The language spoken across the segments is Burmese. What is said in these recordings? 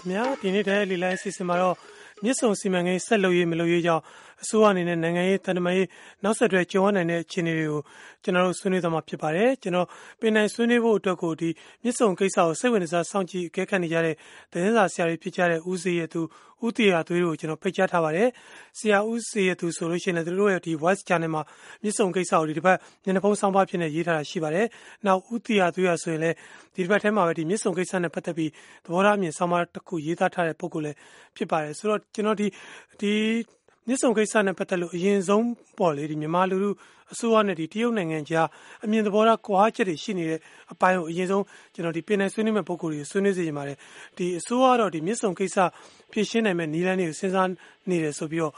ခင်ဗျာဒီနေ့တည်းလီလိုင်းအစီအစဉ်မှာတော့မြစ်ဆုံစီမံကိန်းဆက်လုပ်ရေးမလုပ်ရေးကြောင်း အစိုးရအနေနဲ့ နိုင်ငံရေးတန်တမာရေး နောက်ဆက်တွဲ ကြုံရနိုင်တဲ့ အခြေအနေတွေကို ကျွန်တော်တို့ ဆွေးနွေးသွားမှာ ဖြစ်ပါတယ် ကျွန်တော် ပင်နိုင်ဆွေးနွေးဖို့အတွက်ကိုဒီမြစ်ဆုံကိစ္စကို စိတ်ဝင်စား စောင့်ကြည့် အကဲခတ်နေကြတဲ့ သတင်းစာဆရာတွေ ဖြစ်ကြတဲ့ ဦးစီရသူ ဦးတီယာသွေးတို့ကို ကျွန်တော် ဖိတ်ကြားထားပါတယ် ဆရာဦးစီရသူ ဆိုလို့ရှိရင်လည်း သူတို့ရဲ့ဒီ voice channel မှာ မြစ်ဆုံကိစ္စကို ဒီတစ်ပတ်ညနေဖုံးဆောင်ပါဖြစ်နေရေးထားတာ ရှိပါတယ် နောက် ဦးတီယာသွေးရဆိုရင်လည်း ဒီတစ်ပတ်ထဲမှာပဲဒီမြစ်ဆုံကိစ္စနဲ့ ပတ်သက်ပြီး သဘောထားအမြင် ဆောင်ပါတစ်ခု ရေးသားထားတဲ့ ပုံကိုလည်း ဖြစ်ပါတယ် ဆိုတော့ ကျွန်တော် ဒီဒီ မြစ်ဆုံကိစ္စနဲ့ပတ်သက်လို့အရင်ဆုံးပေါ့လေဒီမြန်မာလူလူအစိုးရနဲ့ဒီတရုတ်နိုင်ငံကြားအမြင်သဘောထားကွာချက်တွေရှိနေတဲ့အပိုင်းကိုအရင်ဆုံးကျွန်တော်ဒီပင်နယ်ဆွေးနွေးမဲ့ပုံကိုယ်တွေဆွေးနွေးစီကြပါတယ်ဒီအစိုးရကတော့ဒီမြစ်ဆုံကိစ္စဖြည့်ရှင်းနိုင်မဲ့နီလန်းတွေကိုစဉ်းစားနေတယ်ဆိုပြီးတော့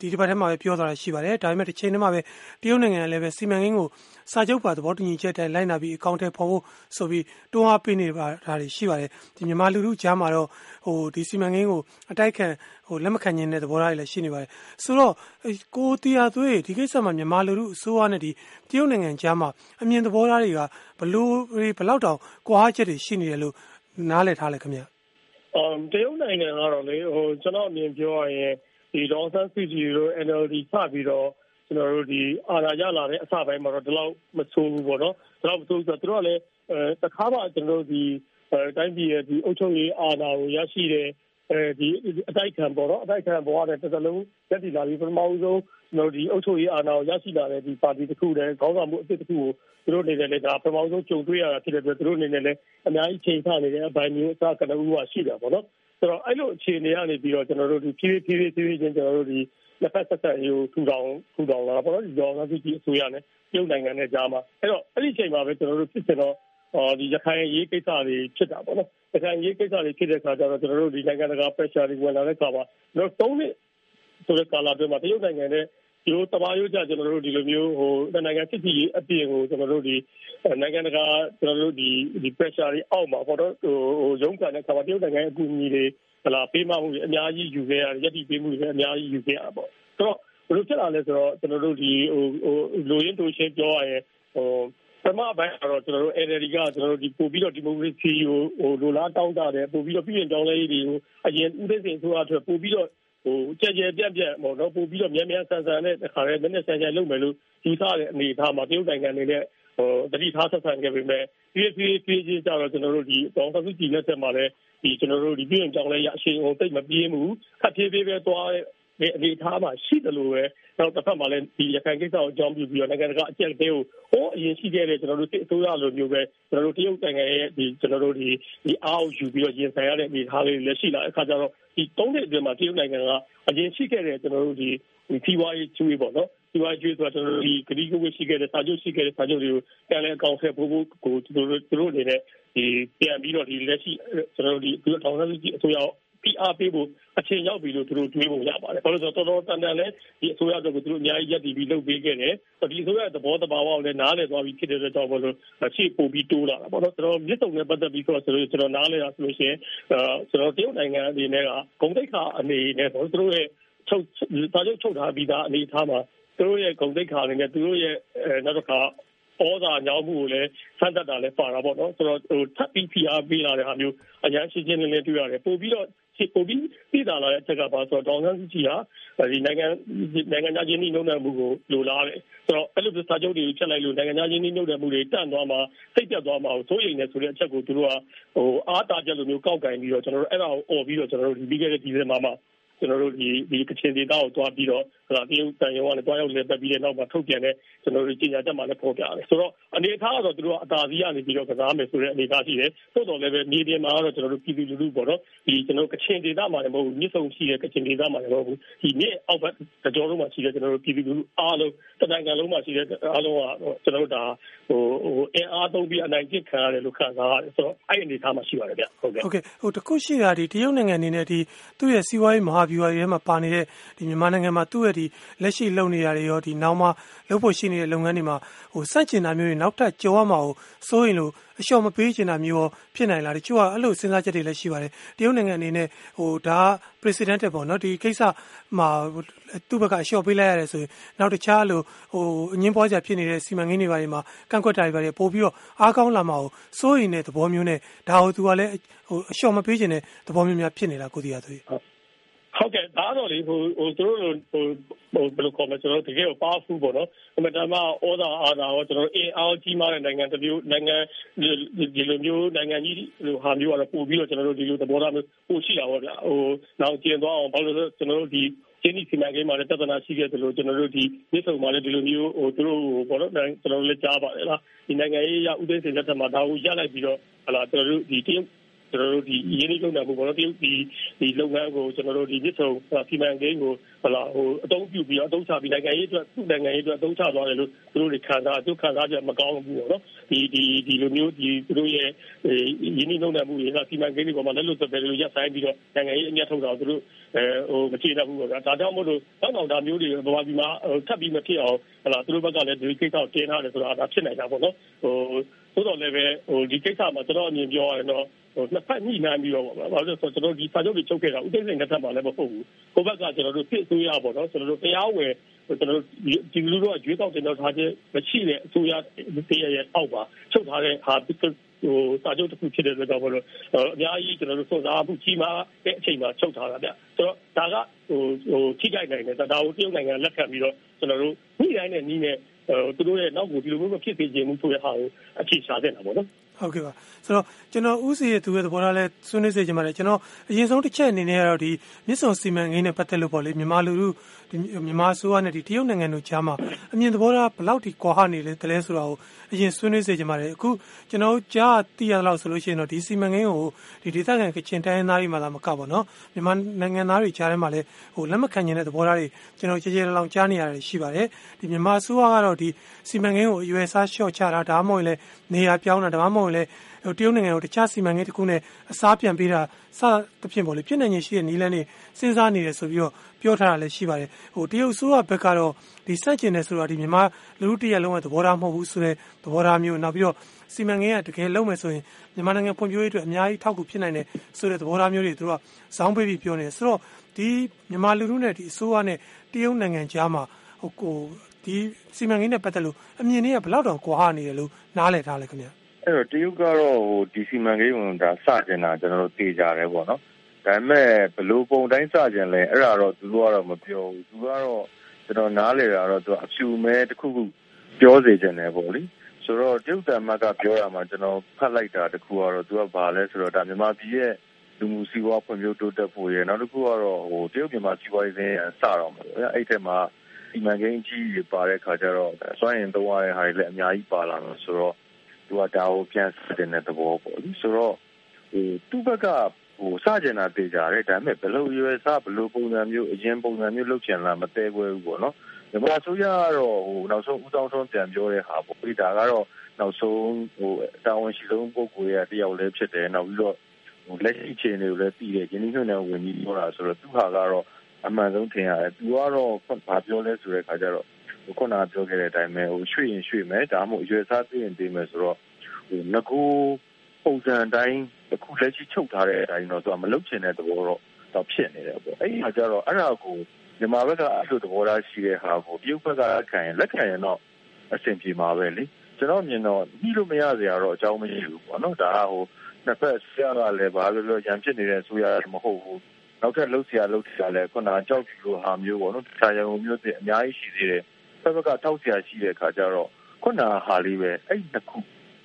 ဒီတစ်ပတ်ထဲမှာပဲပြောသွားတာရှိပါတယ်ဒါပေမဲ့တစ်ချိန်တည်းမှာပဲတရုတ်နိုင်ငံကလည်းပဲစီမံကိန်းကိုစာချုပ်ပါသဘောတူညီချက်တိုင်းလိုက်နာပြီးအကောင့်ထဲပေါ်ဖို့ဆိုပြီးတွန်းအားပေးနေပါဒါတွေရှိပါတယ်ဒီမြန်မာလူထုကြားမှာတော့ဟိုဒီစီမံကိန်းကိုအတိုက်ခံဟိုလက်မခံခြင်းတဲ့သဘောထားတွေလည်းရှိနေပါတယ်ဆိုတော့ကိုတီယာသွေးဒီကိစ္စမှာမြန်မာလူထုအစိုးရနဲ့ဒီတရုတ်နိုင်ငံကြားမှာအမြင်သဘောထားတွေကဘလို့ဘလောက်တောင်ကွာချက်တွေရှိနေတယ်လို့နားလည်ထားလဲခင်ဗျာအမ်တရုတ်နိုင်ငံကတော့လေဟိုကျွန်တော်အမြင်ပြောရရင် ဒီဒေါ်ဆန်းစုကြည်တို့ NLD စပြီးတော့ကျွန်တော်တို့ဒီအာဏာရလာတဲ့အစပိုင်းမှာတော့ဒီလောက်မဆိုးဘူးပေါ့နော်ဒီလောက်မဆိုးဆိုတော့တို့ကလည်းအဲတခါမှကျွန်တော်တို့ဒီတိုင်းပြည်ရဲ့ဒီအုပ်ချုပ်ရေးအာဏာကိုရရှိတဲ့ အဲဒီအတိုက်ခံပေါ့နော်အတိုက်ခံပေါ်တဲ့တစ်စလုံးရက်တည်လာပြီးပထမဦးဆုံးကျွန်တော်ဒီအုပ်ချုပ်ရေးအာဏာကိုရရှိလာတဲ့ဒီပါတီတစ်ခုတည်းခေါင်းဆောင်မှုအစ်တစ်ခုကိုသူတို့အနေနဲ့လည်းဒါပထမဆုံးကြုံတွေ့ရတာဖြစ်တဲ့အတွက်သူတို့အနေနဲ့လည်းအများကြီးချိန်ဆနေတဲ့အပိုင်းမျိုးအစကတည်းကရှိတာပေါ့နော်ဆိုတော့အဲ့လိုအခြေအနေကနေပြီးတော့ကျွန်တော်တို့ဒီဖြည်းဖြည်းဖြည်းဖြည်းချင်းကျွန်တော်တို့ဒီလက်ဖက်ဆက်ဆက်ရေးကိုထူထောင်ထူထောင်လာပေါ့နော်ဒီဒေါ်လာစုကြည့်အစိုးရနဲ့ပြုတ်နိုင်ငံနဲ့ကြားမှာအဲ့တော့အဲ့ဒီအချိန်မှာပဲကျွန်တော်တို့ဖြစ်စင်တော့အော် ဒီရခိုင်ရေးကိစ္စတွေဖြစ်တာပေါ့နော်ရခိုင်ရေးကိစ္စတွေဖြစ်တဲ့အခါကျတော့ကျွန်တော်တို့ဒီနိုင်ငံတကာ pressure တွေဝင်လာတဲ့အခါမှာတော့သုံးနှစ်ဆိုတဲ့ကာလအတွင်းမှာတရုတ်နိုင်ငံနဲ့ဒီလိုတဘာရိုးကြကျွန်တော်တို့ဒီလိုမျိုးဟိုနိုင်ငံစစ်စီအပြင်ကိုကျွန်တော်တို့ဒီနိုင်ငံတကာကျွန်တော်တို့ဒီဒီ pressure တွေအောက်မှာပေါ့တော့ဟိုဟိုရုံးကန်တဲ့ခါမှာတရုတ်နိုင်ငံအကူအညီတွေဟလာပေးမမှုတွေအများကြီးယူခဲ့ရတယ်ရက်တိပေးမှုတွေအများကြီးယူခဲ့ရပါပေါ့ဆိုတော့ဘယ်လိုဖြစ်လာလဲဆိုတော့ကျွန်တော်တို့ဒီဟိုဟိုလူရင်းတူရှင်းပြောရရင်ဟို ပထမပိုင်းကတော့ကျွန်တော်တို့ NLD ကကျွန်တော်တို့ဒီပို့ပြီးတော့ဒီမိုကရေစီကိုဟိုလိုလားတောင်းတတယ်ပို့ပြီးတော့ပြည်ရင်တောင်းလဲရေးတွေကိုအရင်ဦးသိန်းစိန်ဆိုအထွက်ပို့ပြီးတော့ဟိုကြကြပြက်ပြက်ပေါ့နော်ပို့ပြီးတော့မြန်မြန်ဆန်ဆန်နဲ့တခါတည်းနည်းနည်းဆန်ဆန်လုပ်မယ်လို့ယူဆတဲ့အနေအထားမှာတရုတ်နိုင်ငံအနေနဲ့ဟိုတတိထားဆက်ဆံခဲ့ပေမဲ့ဖြည်းဖြည်းဖြည်းချင်းကြတော့ကျွန်တော်တို့ဒီတောင်းတစုကြည်လက်ဆက်မှာလည်းဒီကျွန်တော်တို့ဒီပြည်ရင်ကြောင်းလဲရအရှိန်အောင်တိတ်မပြေးမှုခက်ဖြည်းဖြည်းပဲသွားတဲ့ အနေအထားမှာရှိတယ်လို့ပဲနောက်တစ်ဖက်မှာလည်းဒီရခိုင်ကိစ္စကိုအကြောင်းပြုပြီးတော့နိုင်ငံတကာအကြက်တဲကိုဟောအရင်ရှိခဲ့တဲ့ကျွန်တော်တို့အစိုးရလိုမျိုးပဲကျွန်တော်တို့တရုတ်နိုင်ငံရဲ့ဒီကျွန်တော်တို့ဒီဒီအားကိုယူပြီးတော့ရင်ဆိုင်ရတဲ့အနေအထားလေးလည်းရှိလာအခါကျတော့ဒီသုံးနှစ်အတွင်းမှာတရုတ်နိုင်ငံကအရင်ရှိခဲ့တဲ့ကျွန်တော်တို့ဒီဒီစီးပွားရေးကျွေးပေါ့နော်စီးပွားရေးကျွေးဆိုတာကျွန်တော်တို့ဒီဂရီကိုဝရှိခဲ့တဲ့စာချုပ်ရှိခဲ့တဲ့စာချုပ်တွေကိုပြန်လည်အကောင့်ဆက်ဖို့ကိုသူတို့သူတို့အနေနဲ့ဒီပြန်ပြီးတော့ဒီလက်ရှိကျွန်တော်တို့ဒီသူတို့ထောင်ဆန်းစုကြည်အစိုးရ ဖိအားပေးဖို့အချိန်ရောက်ပြီလို့သူတို့တွေးပုံရပါတယ်။ဘာလို့လဲဆိုတော့တော်တော်တန်တန်လဲဒီအစိုးရတို့ကသူတို့အများကြီးရက်တည်ပြီးလုပ်ပေးခဲ့တယ်။ဒီအစိုးရသဘောတဘာဝကိုလည်းနားလည်သွားပြီးဖြစ်တဲ့အတွက်ကြောင့်မလို့ရှေ့ပို့ပြီးတိုးလာတာပေါ့နော်။ကျွန်တော်မြစ်စုံနဲ့ပတ်သက်ပြီးဆိုတော့ကျွန်တော်နားလည်တာဆိုလို့ရှိရင်ကျွန်တော်တရုတ်နိုင်ငံအနေနဲ့ကဂုံတိတ်ခါအနေနဲ့ဆိုသူတို့ရဲ့ချုပ်ဒါချုပ်ချုပ်ထားပြီးသားအနေအထားမှာသူတို့ရဲ့ဂုံတိတ်ခါအနေနဲ့သူတို့ရဲ့နောက်တစ်ခါ ဩဇာညောင်းမှုကိုလည်းဆန့်သက်တာလည်းပါတာပေါ့နော်ဆိုတော့ဟိုထပ်ပြီးဖိအားပေးလာတဲ့ဟာမျိုးအရန်ရှင်းရှင်းလင်းလင်းတွေ့ရတယ်ပို့ပြီးတော့ဒီပိုပြီးပြည်သာလာတဲ့အချက်ကပါဆိုတော့တောင်ဆန်းစုကြည်ဟာဒီနိုင်ငံနိုင်ငံသားချင်းနှိမ့်နှံမှုကိုလိုလားတယ်ဆိုတော့အဲ့လိုစာချုပ်တွေဖြတ်လိုက်လို့နိုင်ငံသားချင်းနှိမ့်နှံမှုတွေတန့်သွားမှာစိတ်ပြတ်သွားမှာကိုစိုးရိမ်နေဆိုတဲ့အချက်ကိုသူတို့ကဟိုအားတာချက်လိုမျိုးကောက်ကင်ပြီးတော့ကျွန်တော်တို့အဲ့ဒါကိုអော်ပြီးတော့ကျွန်တော်တို့ဒီပြီးခဲ့တဲ့ဒီဇင်ဘာမှာ ကျွန်တော်တို့ဒီဒီကချင်ဒေသကိုတွားပြီးတော့ဟိုတရုတ်တန်ရုံကလည်းတွားရောက်လည်ပတ်ပြီးတဲ့နောက်မှာထုတ်ပြန်တဲ့ကျွန်တော်တို့ကြီးညာချက်မှာလည်းပေါ်ပြတယ်ဆိုတော့အနေအထားကတော့သူတို့ကအသာစီးကနေပြီးတော့ကစားမယ်ဆိုတဲ့အနေအထားရှိတယ်သို့တော်လည်းပဲမြေပြင်မှာကတော့ကျွန်တော်တို့ပြည်သူလူထုပေါ့နော်ဒီကျွန်တော်ကချင်ဒေသမှာလည်းမဟုတ်ဘူးမြစ်ဆုံရှိတဲ့ကချင်ဒေသမှာလည်းမဟုတ်ဘူးဒီမြစ်အောက်ဘက်ကြောလုံးမှာရှိတဲ့ကျွန်တော်တို့ပြည်သူလူထုအားလုံးတနိုင်ငံလုံးမှာရှိတဲ့အားလုံးကကျွန်တော်တို့ဒါဟိုဟိုအင်အားသုံးပြီးအနိုင်ကျင့်ခံရတယ်လို့ခံစားရတယ်ဆိုတော့အဲ့အနေအထားမှာရှိပါတယ်ဗျဟုတ်ကဲ့ဟုတ်ကဲ့ဟိုတခုရှိတာဒီတရုတ်နိုင်ငံအနေနဲ့ဒီသူ့ရဲ့စီးပွားရေးမဟာဗျဗျူဟာတွေထဲမှာပါနေတဲ့ဒီမြန်မာနိုင်ငံမှာသူ့ရဲ့ဒီလက်ရှိလုပ်နေတာတွေရောဒီနောက်မှလုပ်ဖို့ရှိနေတဲ့လုပ်ငန်းတွေမှာဟိုစန့်ကျင်တာမျိုးတွေနောက်ထပ်ကြော်ရမှာကိုစိုးရင်လို့အလျှော့မပေးချင်တာမျိုးရောဖြစ်နိုင်လားတချို့ကအဲ့လိုစဉ်းစားချက်တွေလည်းရှိပါတယ်တရုတ်နိုင်ငံအနေနဲ့ဟိုဒါ president ပေါ့နော်ဒီကိစ္စမှာသူ့ဘက်ကအလျှော့ပေးလိုက်ရတယ်ဆိုရင်နောက်တခြားလို့ဟိုအငင်းပွားကြဖြစ်နေတဲ့စီမံကိန်းတွေဘာတွေမှာကန့်ကွက်တာတွေဘာတွေပို့ပြီးတော့အားကောင်းလာမှာကိုစိုးရင်တဲ့သဘောမျိုးနဲ့ဒါကိုသူကလည်းဟိုအလျှော့မပေးချင်တဲ့သဘောမျိုးများဖြစ်နေတာကိုတရားသူကြီး ဟုတ်ကဲ့ဒါတော့လေဟိုဟိုသူတို့ဟိုဟိုဘယ်လိုခေါ်မလဲကျွန်တော်တကယ် powerful ပေါ့နော်အမှန်တမ်းဩဇာအားသာရောကျွန်တော်အင်အားကြီးမားတဲ့နိုင်ငံတစ်မျိုးနိုင်ငံဒီလိုမျိုးနိုင်ငံကြီးလိုဟာမျိုးကတော့ပို့ပြီးတော့ကျွန်တော်တို့ဒီလိုသဘောထားမျိုးပို့ရှိတာပေါ့ဗျာဟိုနောက်ကျင်သွားအောင်ဘာလို့လဲကျွန်တော်တို့ဒီကျင်းဒီစီမံကိန်းမှာလည်းတသနာရှိခဲ့တယ်လို့ကျွန်တော်တို့ဒီမြစ်ဆုံမှာလည်းဒီလိုမျိုးဟိုသူတို့ဘောတော့ကျွန်တော်တို့လည်းကြားပါတယ်လားဒီနိုင်ငံရေးရဥပဒေစင်သက်မှာဒါကိုရလိုက်ပြီးတော့ဟလာကျွန်တော်တို့ဒီတင်း ကျွန်တော်တို့ဒီရင်းနှီးမြှုပ်နှံမှုပေါ့နော်ဒီဒီလုပ်ငန်းကိုကျွန်တော်တို့ဒီမြစ်ဆုံစီမံကိန်းကိုဟလာဟိုအတုံးပြုပြီးတော့အတုံးချပြီးနိုင်ငံရေးအတွက်သူ့နိုင်ငံရေးအတွက်အတုံးချသွားတယ်လို့သူတို့တွေခံစားသူခံစားချက်မကောင်းဘူးပေါ့နော်ဒီဒီဒီလိုမျိုးဒီသူတို့ရဲ့ရင်းနှီးမြှုပ်နှံမှုတွေကစီမံကိန်းတွေပေါ်မှာလည်းလို့ဆိုတယ်လို့ရပ်ဆိုင်ပြီးတော့နိုင်ငံရေးအမျက်ထုတ်တာသူတို့အဲဟိုမချေတတ်ဘူးပေါ့ဗျာဒါကြောင့်မို့လို့နောက်နောက်ဒါမျိုးတွေဘဝပြီးမှထပ်ပြီးမဖြစ်အောင်ဟလာသူတို့ဘက်ကလည်းဒီကိစ္စကိုတင်းထားတယ်ဆိုတာဒါဖြစ်နိုင်တာပေါ့နော်ဟိုသို့တော်လည်းပဲဟိုဒီကိစ္စမှာကျွန်တော်အမြင်ပြောရရင်တော့ ဟိုနှစ်ဖက်ညှိနှိုင်းပြီးတော့ပေါ့ဗျာဘာလို့လဲဆိုတော့ကျွန်တော်ဒီစာချုပ်တွေချုပ်ခဲ့တာဥပဒေစိန်တစ်ဖက်မှာလည်းမဟုတ်ဘူးကိုဘက်ကကျွန်တော်တို့ဖြစ်အစိုးရပေါ့နော်ကျွန်တော်တို့တရားဝင်ကျွန်တော်တို့ဒီလူတို့ကရွေးကောက်တင်တော့ထားခြင်းမရှိတဲ့အစိုးရတရားရဲ့အောက်ပါချုပ်ထားတဲ့ဟာဟိုစာချုပ်တစ်ခုဖြစ်တဲ့အတွက်ကြောင့်မလို့အများကြီးကျွန်တော်တို့စွန့်စားမှုကြီးမားတဲ့အချိန်မှာချုပ်ထားတာဗျဆိုတော့ဒါကဟိုဟိုထိခိုက်နိုင်တယ်ဒါကိုတရုတ်နိုင်ငံလက်ခံပြီးတော့ကျွန်တော်တို့ညှိနှိုင်းတဲ့နည်းနဲ့သူတို့ရဲ့နောက်ကိုဒီလိုမျိုးမဖြစ်စေချင်ဘူးဆိုတဲ့ဟာကိုအခြေချတဲ့တာပေါ့နော် ဟုတ်ကဲ့ပါဆိုတော့ကျွန်တော်ဥစီရဲ့သူရဲ့သဘောထားလဲဆွေးနွေးစေချင်ပါတယ်ကျွန်တော်အရင်ဆုံးတစ်ချက်အနေနဲ့ကတော့ဒီမြစ်ဆုံစီမံကိန်းနဲ့ပတ်သက်လို့ပေါ့လေမြန်မာလူလူဒီမြန်မာဆိုးရနဲ့ဒီတရုတ်နိုင်ငံတို့ကြားမှာအမြင်သဘောထားဘယ်လောက်ထိကွာဟနေလဲတလဲဆိုတာကိုအရင်ဆွေးနွေးစေချင်ပါတယ်အခုကျွန်တော်ကြားသိရလောက်ဆိုလို့ရှိရင်တော့ဒီစီမံကိန်းကိုဒီဒေသခံကချင်တိုင်းသားတွေမှလာမကပါတော့မြန်မာနိုင်ငံသားတွေကြားထဲမှာလည်းဟိုလက်မခံနိုင်တဲ့သဘောထားတွေကျွန်တော်ကြည်ကြဲလောင်ကြားနေရတယ်ရှိပါတယ်ဒီမြန်မာဆိုးရကတော့ဒီစီမံကိန်းကိုအရွယ်စားလျှော့ချတာဒါမှမဟုတ်လည်း နေရာပြောင်းတာဒါမှမဟုတ်လည်းဟိုတရုတ်နိုင်ငံကိုတခြားစီမံကိန်းတစ်ခုနဲ့အစားပြန်ပေးတာစသဖြင့်ပေါ့လေဖြစ်နိုင်ရရှိတဲ့နီးလန်းတွေစဉ်းစားနေတယ်ဆိုပြီးတော့ပြောထားတာလည်းရှိပါတယ်ဟိုတရုတ်ဆိုးရဘက်ကတော့ဒီစန့်ကျင်တယ်ဆိုတာဒီမြန်မာလူလူတရက်လုံးရဲ့သဘောထားမဟုတ်ဘူးဆိုတဲ့သဘောထားမျိုးနောက်ပြီးတော့စီမံကိန်းကတကယ်လုံးမယ်ဆိုရင်မြန်မာနိုင်ငံဖွံ့ဖြိုးရေးအတွက်အများကြီးထောက်ကူဖြစ်နိုင်တယ်ဆိုတဲ့သဘောထားမျိုးတွေသူတို့ကဇောင်းပေးပြီးပြောနေတယ်ဆိုတော့ဒီမြန်မာလူလူနဲ့ဒီအစိုးရနဲ့တရုတ်နိုင်ငံကြားမှာဟိုကို ဒီစီမံကိန်းနဲ့ပတ်သက်လို့အမြင်တွေကဘယ်လောက်တောင်ကွာဟနေတယ်လို့နားလည်ထားလဲခင်ဗျအဲ့တော့တရုတ်ကတော့ဟိုဒီစီမံကိန်းဝင်ဒါစကျင်တာကျွန်တော်တို့သိကြတယ်ပေါ့နော်ဒါပေမဲ့ဘလို့ပုံတိုင်းစကျင်လဲအဲ့ဒါတော့သူတို့ကတော့မပြောဘူးသူကတော့ကျွန်တော်နားလေတာတော့သူအဖြူမဲတစ်ခုခုပြောစေချင်တယ်ပေါ့လေဆိုတော့တရုတ်တမကပြောရမှာကျွန်တော်ဖတ်လိုက်တာတခုကတော့သူကဘာလဲဆိုတော့ဒါမြန်မာပြည်ရဲ့လူမှုစီးပွားဖွံ့ဖြိုးတိုးတက်ဖို့ရယ်နောက်တစ်ခုကတော့ဟိုတရုတ်မြန်မာစီးပွားရေးစင်းစတော့မှာပေါ့အဲ့အဲ့ထက်မှာ စီမံကိန်းကြီးတွေပါတဲ့ခါကျတော့စွမ်းရင်သုံးရတဲ့ဟာတွေလည်းအများကြီးပါလာမှာဆိုတော့သူကဒါကိုပြန်စတင်တဲ့သဘောပေါ့လေဆိုတော့ဟိုသူ့ဘက်ကဟိုစကြင်တာတေးကြတယ်ဒါပေမဲ့ဘလို့ရွယ်စဘလို့ပုံစံမျိုးအရင်ပုံစံမျိုးလုပ်ချင်လားမတဲခွဲဘူးပေါ့နော်မြန်မာဆိုရကတော့ဟိုနောက်ဆုံးဦးဆောင်ဆုံးပြန်ပြောတဲ့ဟာပေါ့ဒီဒါကတော့နောက်ဆုံးဟိုတာဝန်ရှိဆုံးပုဂ္ဂိုလ်ရဲ့တယောက်လည်းဖြစ်တယ်နောက်ပြီးတော့ဟိုလက်ရှိအခြေအနေကိုလည်းသိတယ်ယင်းနှိမ့်နှံဝင်ပြီးပြောတာဆိုတော့သူဟာကတော့ အမှန်ဆုံးထင်ရတယ်သူကတော့ဘာပြောလဲဆိုတဲ့အခါကျတော့ခုနပြောခဲ့တဲ့အတိုင်းပဲဟိုရွှေ့ရင်ရွှေ့မယ်ဒါမှမဟုတ်ရွယ်စားသိရင်သိမယ်ဆိုတော့ဟိုငကူပုံစံတိုင်းအခုလက်ရှိချုပ်ထားတဲ့အတိုင်းတော့သူကမလုတ်ချင်တဲ့သဘောတော့တော့ဖြစ်နေတယ်ပေါ့အဲ့ဒီခါကျတော့အဲ့ဒါကိုမြန်မာဘက်ကအဲ့လိုသဘောထားရှိတဲ့ဟာကိုတရုတ်ဘက်ကလက်ခံရင်လက်ခံရင်တော့အဆင်ပြေမှာပဲလေကျွန်တော်မြင်တော့ညှိလို့မရစရာတော့အကြောင်းမရှိဘူးပေါ့နော်ဒါကဟိုနှစ်ဖက်ဆရာကလည်းဘာလို့လဲရံဖြစ်နေတဲ့ဆိုရမဟုတ်ဘူး နောက်ထပ်လှုပ်ရှားလှုပ်ရှားလဲခုနကြောက်ကြည့်လို့ဟာမျိုးပေါ့နော်တခြားရုံမျိုးတွေအများကြီးရှိသေးတယ်ဘက်ဘက်ကထောက်ဆရာရှိတဲ့အခါကျတော့ခုနဟာလေးပဲအဲ့နှစ်ခု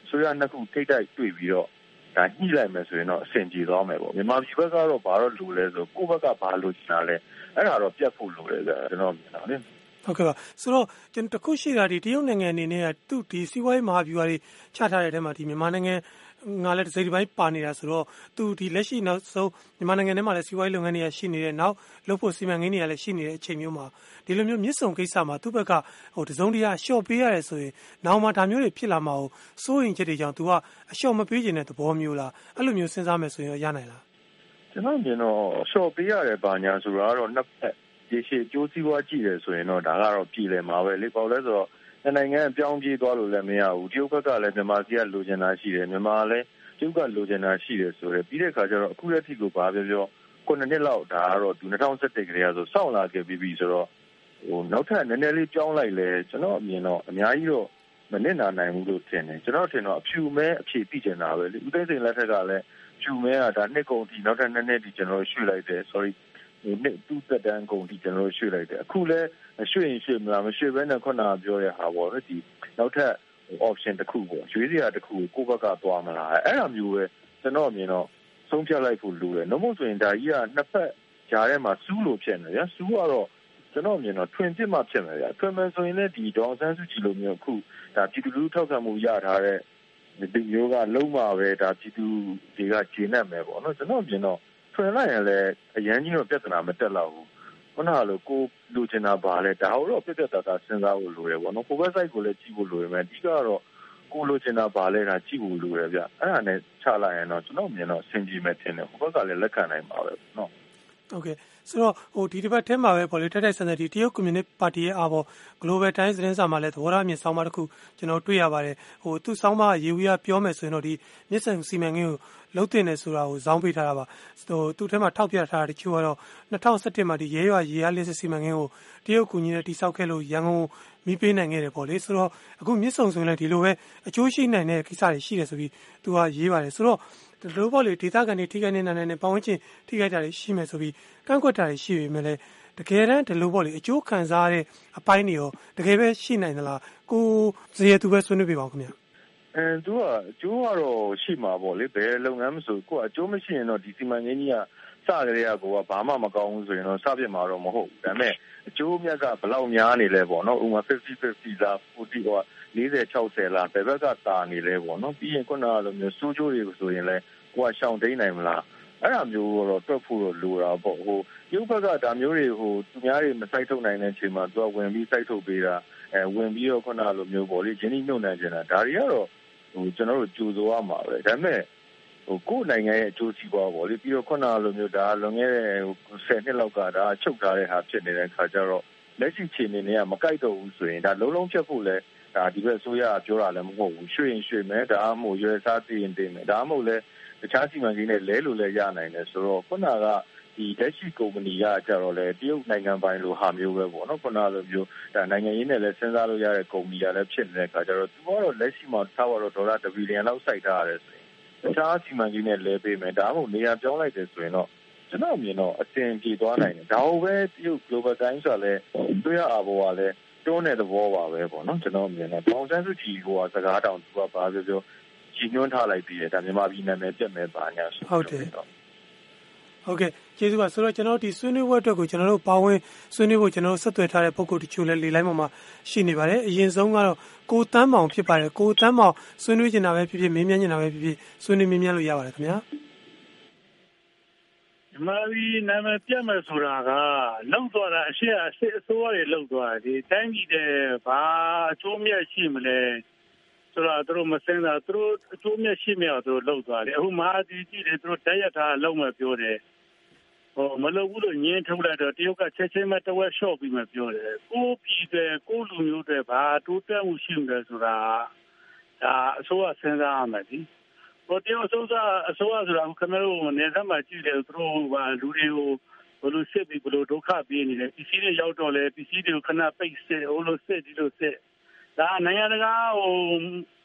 ဆိုရနှစ်ခုထိတ်တိုက်တွေ့ပြီးတော့ဒါညှိလိုက်မယ်ဆိုရင်တော့အဆင်ပြေသွားမယ်ပေါ့မြန်မာပြည်ဘက်ကတော့ဘာတော့လိုလဲဆိုကိုယ့်ဘက်ကဘာလိုချင်တာလဲအဲ့ဒါတော့ပြတ်ဖို့လိုတယ်ကျွန်တော်မြင်တာလေဟုတ်ကဲ့ပါဆိုတော့ကျွန်တော်တခုရှိတာဒီတရုတ်နိုင်ငံအနေနဲ့ကသူ့ဒီစီးပွားရေးမဟာဗျူဟာတွေချထားတဲ့အထဲမှာဒီမြန်မာနိုင်ငံ ငါလည်းတစ်စိတ်တစ်ပိုင်းပါနေတာဆိုတော့သူဒီလက်ရှိနောက်ဆုံးမြန်မာနိုင်ငံထဲမှာလည်းစီးပွားရေးလုပ်ငန်းတွေရှိနေတဲ့နောက်လုပ်ဖို့စီမံကိန်းတွေလည်းရှိနေတဲ့အချိန်မျိုးမှာဒီလိုမျိုးမြစ်ဆုံကိစ္စမှာသူ့ဘက်ကဟိုတစုံတရာအလျှော့ပေးရတယ်ဆိုရင်နောက်မှဒါမျိုးတွေဖြစ်လာမှာကိုစိုးရင်ချက်တွေကြောင့် तू ကအလျှော့မပေးခြင်းတဲ့သဘောမျိုးလားအဲ့လိုမျိုးစဉ်းစားမယ်ဆိုရင်ရနိုင်လားကျွန်တော်မြင်တော့ရှော့ပေးရတယ်ပါညာဆိုတာကတော့နှစ်ဖက်ရေရှည်ကြိုးစည်းပွားကြည့်တယ်ဆိုရင်တော့ဒါကတော့ပြည်လည်မှာပဲလေပေါ့လဲဆိုတော့ နိုင်ငံပြောင်းပြေးသွားလို့လည်းမရဘူးတရုတ်ဘက်ကလည်းမြန်မာစီကလိုချင်တာရှိတယ်မြန်မာလည်းတရုတ်ကလိုချင်တာရှိတယ်ဆိုတော့ပြီးတဲ့အခါကျတော့အခုလက်ထိကိုဘာပြောပြောခုနှစ်လောက်ဒါကတော့သူ2017ကလေးကဆိုစောင့်လာခဲ့ပြီးပြီဆိုတော့ဟိုနောက်ထပ်နည်းနည်းလေးပြောင်းလိုက်လဲကျွန်တော်အမြင်တော့အများကြီးတော့မနစ်နာနိုင်ဘူးလို့ထင်တယ်ကျွန်တော်ထင်တော့အဖြူမဲအဖြေသိကျင်တာပဲလေဦးသိန်းစိန်လက်ထက်ကလည်းဖြူမဲကဒါနှစ်ကုန်တီနောက်ထပ်နှစ်နှစ်တီကျွန်တော်ရွှေ့လိုက်တယ် sorry ဟို နှစ်သူ့သက်တမ်းကုန်တီကျွန်တော်ရွှေ့လိုက်တယ်အခုလဲရွှေ့ရင်ရွှေ့မလားမရွှေ့ဘဲနဲ့ခုနကပြောရဟာပေါ့လေဒီနောက်ထပ် option တစ်ခုပေါ့ရွေးစရာတစ်ခုကိုကိုယ့်ဘက်ကသွားမလားအဲ့လိုမျိုးပဲကျွန်တော်အမြင်တော့ဆုံးဖြတ်လိုက်ဖို့လိုတယ်။နှမို့ဆိုရင်ဒါကြီးကနှစ်ဖက်ကြားထဲမှာစူးလို့ဖြစ်နေဗျာ။စူးကတော့ကျွန်တော်မြင်တော့ထွင်ပြစ်မှဖြစ်မယ်ဗျာ။ထွင်မယ်ဆိုရင်လည်းဒီဒေါ်ဆန်းစုကြည်လိုမျိုးအခုဒါပြည်သူလူထုထောက်ခံမှုရထားတဲ့ဒီမျိုးကလုံးမှာပဲဒါပြည်သူတွေကဂျင်းနဲ့မယ်ပေါ့နော်။ကျွန်တော်မြင်တော့ ထွင်လိုက်ရင်လည်းအရန်ကြီးတော့ပြဿနာမတက်တော့ဘူး။ခုနကလိုကိုလူချင်တာပါလဲဒါတော့ပြပြတတာစဉ်းစားဖို့လိုတယ်ပေါ့နော်။ကိုဘက်ဆိုင်ကိုလည်းကြည့်ဖို့လိုရမယ်။အဓိကတော့ကိုလိုချင်တာပါလဲဒါကြည့်ဖို့လိုတယ်ဗျအဲ့ဒါနဲ့ချလိုက်ရင်တော့ကျွန်တော်မြင်တော့အဆင်ပြေမယ်ထင်တယ်ဟိုဘက်ကလည်းလက်ခံနိုင်ပါပဲနော် ဟုတ်ကဲ့ဆိုတော့ဟိုဒီတစ်ပတ်ထဲမှာပဲပေါ့လေတက်တက်ဆန်ဆန်ဒီတရုတ်ကွန်မြူနစ်ပါတီရဲ့အားပေါ့ Global Times သတင်းစာမှာလည်းသဘောထားမြင်ဆောင်းပါးတစ်ခုကျွန်တော်တွေ့ရပါတယ်ဟိုသူ့ဆောင်းပါးရေဝီရပြောမယ်ဆိုရင်တော့ဒီမြစ်ဆန်စီမံကိန်းကိုလှုပ်တင်နေဆိုတာကိုဇောင်းပေးထားတာပါဟိုသူ့ထဲမှာထောက်ပြထားတာတချို့ကတော့2017မှာဒီရဲရွာရေအားလစ်စစ်စီမံကိန်းကိုတရုတ်ကူညီနဲ့တိစောက်ခဲ့လို့ရန်ကုန်မိပေးနိုင်ခဲ့တယ်ပေါ့လေဆိုတော့အခုမြစ်ဆုံဆိုရင်လည်းဒီလိုပဲအကျိုးရှိနိုင်တဲ့ကိစ္စတွေရှိတယ်ဆိုပြီးသူကရေးပါတယ်ဆိုတော့ ဒီလိုပေါ့လေဒေသခံတွေထိခိုက်နေနိုင်တဲ့ပတ်ဝန်းကျင်ထိခိုက်တာတွေရှိမယ်ဆိုပြီးကန့်ကွက်တာတွေရှိပေမဲ့လည်းတကယ်တမ်းဒီလိုပေါ့လေအကျိုးခံစားရတဲ့အပိုင်းတွေရောတကယ်ပဲရှိနိုင်သလားကိုဇေယျသူပဲဆွေးနွေးပြပါဦးခင်ဗျာအဲသူကအကျိုးကတော့ရှိမှာပေါ့လေဘယ်လုပ်ငန်းမဆိုကိုကအကျိုးမရှိရင်တော့ဒီစီမံကိန်းကြီးက စကြတဲ့ကကိုကဘာမှမကောင်းဘူးဆိုရင်တော့စပြစ်မှာတော့မဟုတ်ဘူးဒါပေမဲ့အကျိုးမြတ်ကဘလောက်များနေလဲပေါ့နော်ဥပမာ50 50လား40ဟော40 60လားဘယ်ဘက်ကတာနေလဲပေါ့နော်ပြီးရင်ခုနကလိုမျိုးစိုးကျိုးတွေဆိုရင်လည်းကိုကရှောင်တိန်နိုင်မလားအဲ့ဒါမျိုးတော့တွက်ဖို့တော့လိုတာပေါ့ဟိုရုပ်ဘက်ကဒါမျိုးတွေဟိုသူများတွေမစိုက်ထုတ်နိုင်တဲ့အချိန်မှာသူကဝင်ပြီးစိုက်ထုတ်ပေးတာအဲဝင်ပြီးတော့ခုနလိုမျိုးပေါ့လေဂျင်းနှိမ့်နိုင်ကြတာဒါတွေကတော့ဟိုကျွန်တော်တို့ကြိုးစိုးရမှာပဲဒါပေမဲ့ဟို ကိုယ်နိုင်ငံရဲ့အကျိုးစီးပွားပေါ့လေပြီးတော့ခုနလိုမျိုးဒါလွန်ခဲ့တဲ့10နှစ်လောက်ကဒါချုပ်ထားတဲ့ဟာဖြစ်နေတဲ့ခါကျတော့လက်ရှိခြေအနေနဲ့ကမကိုက်တော့ဘူးဆိုရင်ဒါလုံးလုံးဖြတ်ဖို့လဲဒါဒီဘက်ဆိုရပြောတာလည်းမဟုတ်ဘူးရွှေရင်ရွှေမယ်ဒါမှမဟုတ်ရွယ်စားသိရင်သိမယ်ဒါမှမဟုတ်လဲတခြားစီမံကိန်းနဲ့လဲလို့လည်းရနိုင်တယ်ဆိုတော့ခုနကဒီလက်ရှိကုမ္ပဏီကကြတော့လေတရုတ်နိုင်ငံပိုင်လိုဟာမျိုးပဲပေါ့နော်ခုနလိုမျိုးဒါနိုင်ငံရေးနဲ့လည်းစဉ်းစားလို့ရတဲ့ကုမ္ပဏီကလည်းဖြစ်နေတဲ့အခါကျတော့သူကတော့လက်ရှိမှာထားတော့ဒေါ်လာ1ဘီလီယံလောက်စိုက်ထားရတယ်ဆိုရင် တခြားစီမံကိန်းနဲ့လဲပေးမယ်ဒါမှမဟုတ်နေရာပြောင်းလိုက်တယ်ဆိုရင်တော့ကျွန်တော်မြင်တော့အဆင်ပြေသွားနိုင်တယ်ဒါဟုတ်ပဲတရုတ် global times ဆိုလည်းတွေ့ရအဘောကလည်းတွန်းတဲ့သဘောပါပဲပေါ့နော်ကျွန်တော်မြင်တယ်ပေါင်စန်းစုကြည်ဟိုကစကားတောင်သူကဘာပြောပြောကြီးညွှန်းထားလိုက်ပြီးတယ်ဒါမြန်မာပြည်နာမည်ပြတ်မဲ့ပါညာဆိုဟုတ်တယ် ဟုတ်ကဲ့ကျေးဇူးပါဆိုတော့ကျွန်တော်ဒီဆွေးနွေးပွဲအတွက်ကိုကျွန်တော်တို့ပါဝင်ဆွေးနွေးဖို့ကျွန်တော်တို့ဆက်သွယ်ထားတဲ့ပုံကိုတချို့လည်းလေလိုက်ပေါ်မှာရှိနေပါတယ်အရင်ဆုံးကတော့ကိုတန်းမောင်ဖြစ်ပါတယ်ကိုတန်းမောင်ဆွေးနွေးနေတာပဲဖြစ်ဖြစ်မေးမြန်းနေတာပဲဖြစ်ဖြစ်ဆွေးနွေးမေးမြန်းလို့ရပါတယ်ခင်ဗျာမဗီနာမည်ပြတ်မယ်ဆိုတာကလောက်သွားတာအရှိအစစ်အစိုးရတွေလောက်သွားတယ်ဒီတိုင်းပြည်တဲ့ဘာအကျိုးမြတ်ရှိမလဲ ဆိုတော့သူတို့မစင်တာသူတို့အကျိုးမြတ်ရှိမြတ်သူတို့လောက်သွားတယ်အခုမဟာဒီကြည့်တယ်သူတို့တက်ရထားလောက်မှပြောတယ်ဟိုမလုပ်ဘူးလို့ညင်းထုတ်လိုက်တော့တရုတ်ကချက်ချင်းမဲ့တဝက်လျှော့ပြီးမှပြောတယ်ကိုပြည်တဲ့ကိုလူမျိုးတွေဘာတိုးတက်မှုရှိမလဲဆိုတာဒါအစိုးရစဉ်းစားရမယ်ဒီဟိုတရုတ်အစိုးရအစိုးရဆိုတာခင်ဗျားတို့နေသက်မှာကြည့်တယ်သူတို့ကလူတွေကိုဘလို့စစ်ပြီးဘလို့ဒုက္ခပေးနေတယ်ပစ္စည်းတွေရောက်တော့လေပစ္စည်းတွေကိုခဏပိတ်စစ်ဟိုလိုစစ်ဒီလိုစစ် ဒါနိုင်ငံတကာဟို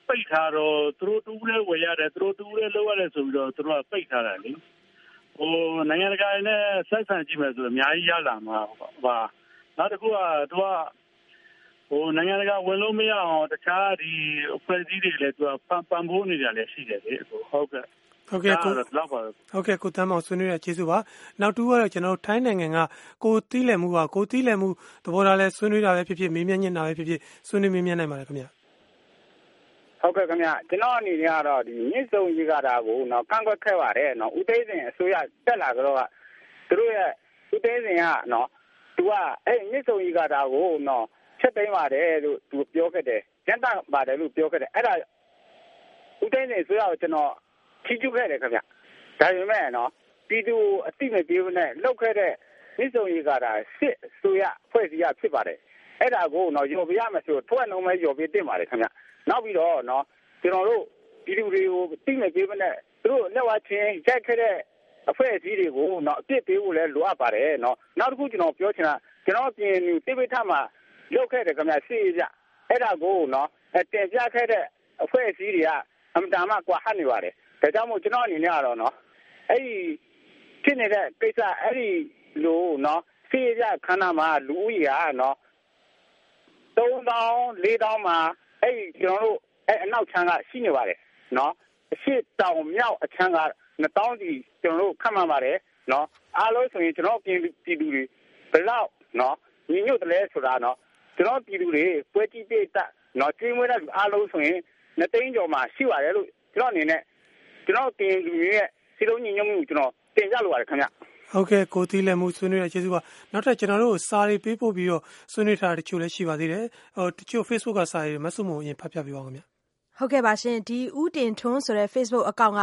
ပိတ်ထားတော့သူတို့တူးလဲဝယ်ရတယ်သူတို့တူးလဲလောက်ရတယ်ဆိုပြီးတော့သူတို့ကပိတ်ထားတာလေဟိုနိုင်ငံတကာနဲ့ဆက်ဆံကြည့်မယ်ဆိုအများကြီးရလာမှာပါနောက်တစ်ခုကသူကဟိုနိုင်ငံတကာဝင်လို့မရအောင်တခြားဒီအဖွဲ့အစည်းတွေလည်းသူကပန်ပန်ဖိုးနေကြလည်းရှိတယ်လေဟုတ်ကဲ့ ဟုတ်ကဲ့ကိုဟုတ်ကဲ့ကိုတမ်းမောင်ဆွေးနွေးရကျေးဇူးပါနောက်တူကတော့ကျွန်တော်ထိုင်းနိုင်ငံကကိုတီးလည်မှုပါကိုတီးလည်မှုသဘောထားလဲဆွေးနွေးတာပဲဖြစ်ဖြစ်မေးမြန်းညင်တာပဲဖြစ်ဖြစ်ဆွေးနွေးမေးမြန်းနိုင်ပါတယ်ခင်ဗျဟုတ်ကဲ့ခင်ဗျကျွန်တော်အနေနဲ့ကတော့ဒီမြင့်စုံကြီးကတာကိုတော့ကန့်ကွက်ခဲ့ပါတယ်နော်ဦးသိန်းစင်အစိုးရတက်လာကြတော့ကသူတို့ရဲ့ဦးသိန်းစင်ကနော်သူကအဲ့မြင့်စုံကြီးကတာကိုနော်ချက်သိမ်းပါတယ်လို့သူပြောခဲ့တယ်ကျန်တာပါတယ်လို့ပြောခဲ့တယ်အဲ့ဒါဦးသိန်းစင်အစိုးရကိုကျွန်တော် ထီးကျုခဲ့တယ်ခင်ဗျဒါပေမဲ့နော်ပြည်သူအတိမပြေးနဲ့လောက်ခဲ့တဲ့မြစ်ဆုံရေကာတာစစ်ဆိုရဖွဲ့စည်းရဖြစ်ပါတယ်အဲ့ဒါကိုတော့ရော်ပြရမယ်ဆိုထွက်နှုံးမဲ့ရော်ပြတင်ပါတယ်ခင်ဗျနောက်ပြီးတော့နော်ကျွန်တော်တို့ပြည်သူတွေကိုတိမပြေးမနဲ့သူတို့လက်ဝါချင်းရိုက်ခဲ့တဲ့အဖွဲ့အစည်းတွေကိုနော်အပြစ်ပေးဖို့လည်းလိုအပ်ပါတယ်နော်နောက်တစ်ခုကျွန်တော်ပြောချင်တာကျွန်တော်ပြင်တိပိထမှာလောက်ခဲ့တယ်ခင်ဗျစီရအဲ့ဒါကိုနော်တင်ပြခဲ့တဲ့အဖွဲ့အစည်းတွေကအမှန်တမ်းကွာဟနေပါတယ် ဒါကြောင့်မို့ကျွန်တော်အနေနဲ့ကတော့နော်အဲ့ဒီဖြစ်နေတဲ့ကိစ္စအဲ့ဒီလိုနော်စီရခန္ဓာမှာလူဦးရေကနော်3000 4000မှာအဲ့ဒီကျွန်တော်တို့အဲ့အနောက်ချမ်းကရှိနေပါတယ်နော်အရှိတောင်မြောက်အချမ်းက2000ဒီကျွန်တော်တို့ခန့်မှန်းပါတယ်နော်အားလုံးဆိုရင်ကျွန်တော်ပြည်ပြည်သူတွေဘလောက်နော်ညီညွတ်တယ်လဲဆိုတာနော်ကျွန်တော်ပြည်သူတွေပွဲကြည့်ပြတ်နော်ကျွေးမွေးတဲ့အားလုံးဆိုရင်နှစ်သိန်းကျော်မှာရှိပါတယ်လို့ကျွန်တော်အနေနဲ့ ကျွန်တော်တင်လူတွေရဲ့စီလုံးညီညွတ်မှုကျွန်တော်တင်ကြလိုပါတယ်ခင်ဗျဟုတ်ကဲ့ကိုသီးလည်းမှုဆွေးနွေးရကျေးဇူးပါနောက်ထပ်ကျွန်တော်တို့စာတွေပေးပို့ပြီးတော့ဆွေးနွေးထားတဲ့တချို့လည်းရှိပါသေးတယ်ဟိုတချို့ Facebook ကစာတွေမဆုမုံအရင်ဖတ်ပြပေးပါဦးခင်ဗျ ဟုတ်ကဲ့ပါရှင် ဒီဥတင်ထွန်းဆိုတဲ့ Facebook အကောင့်က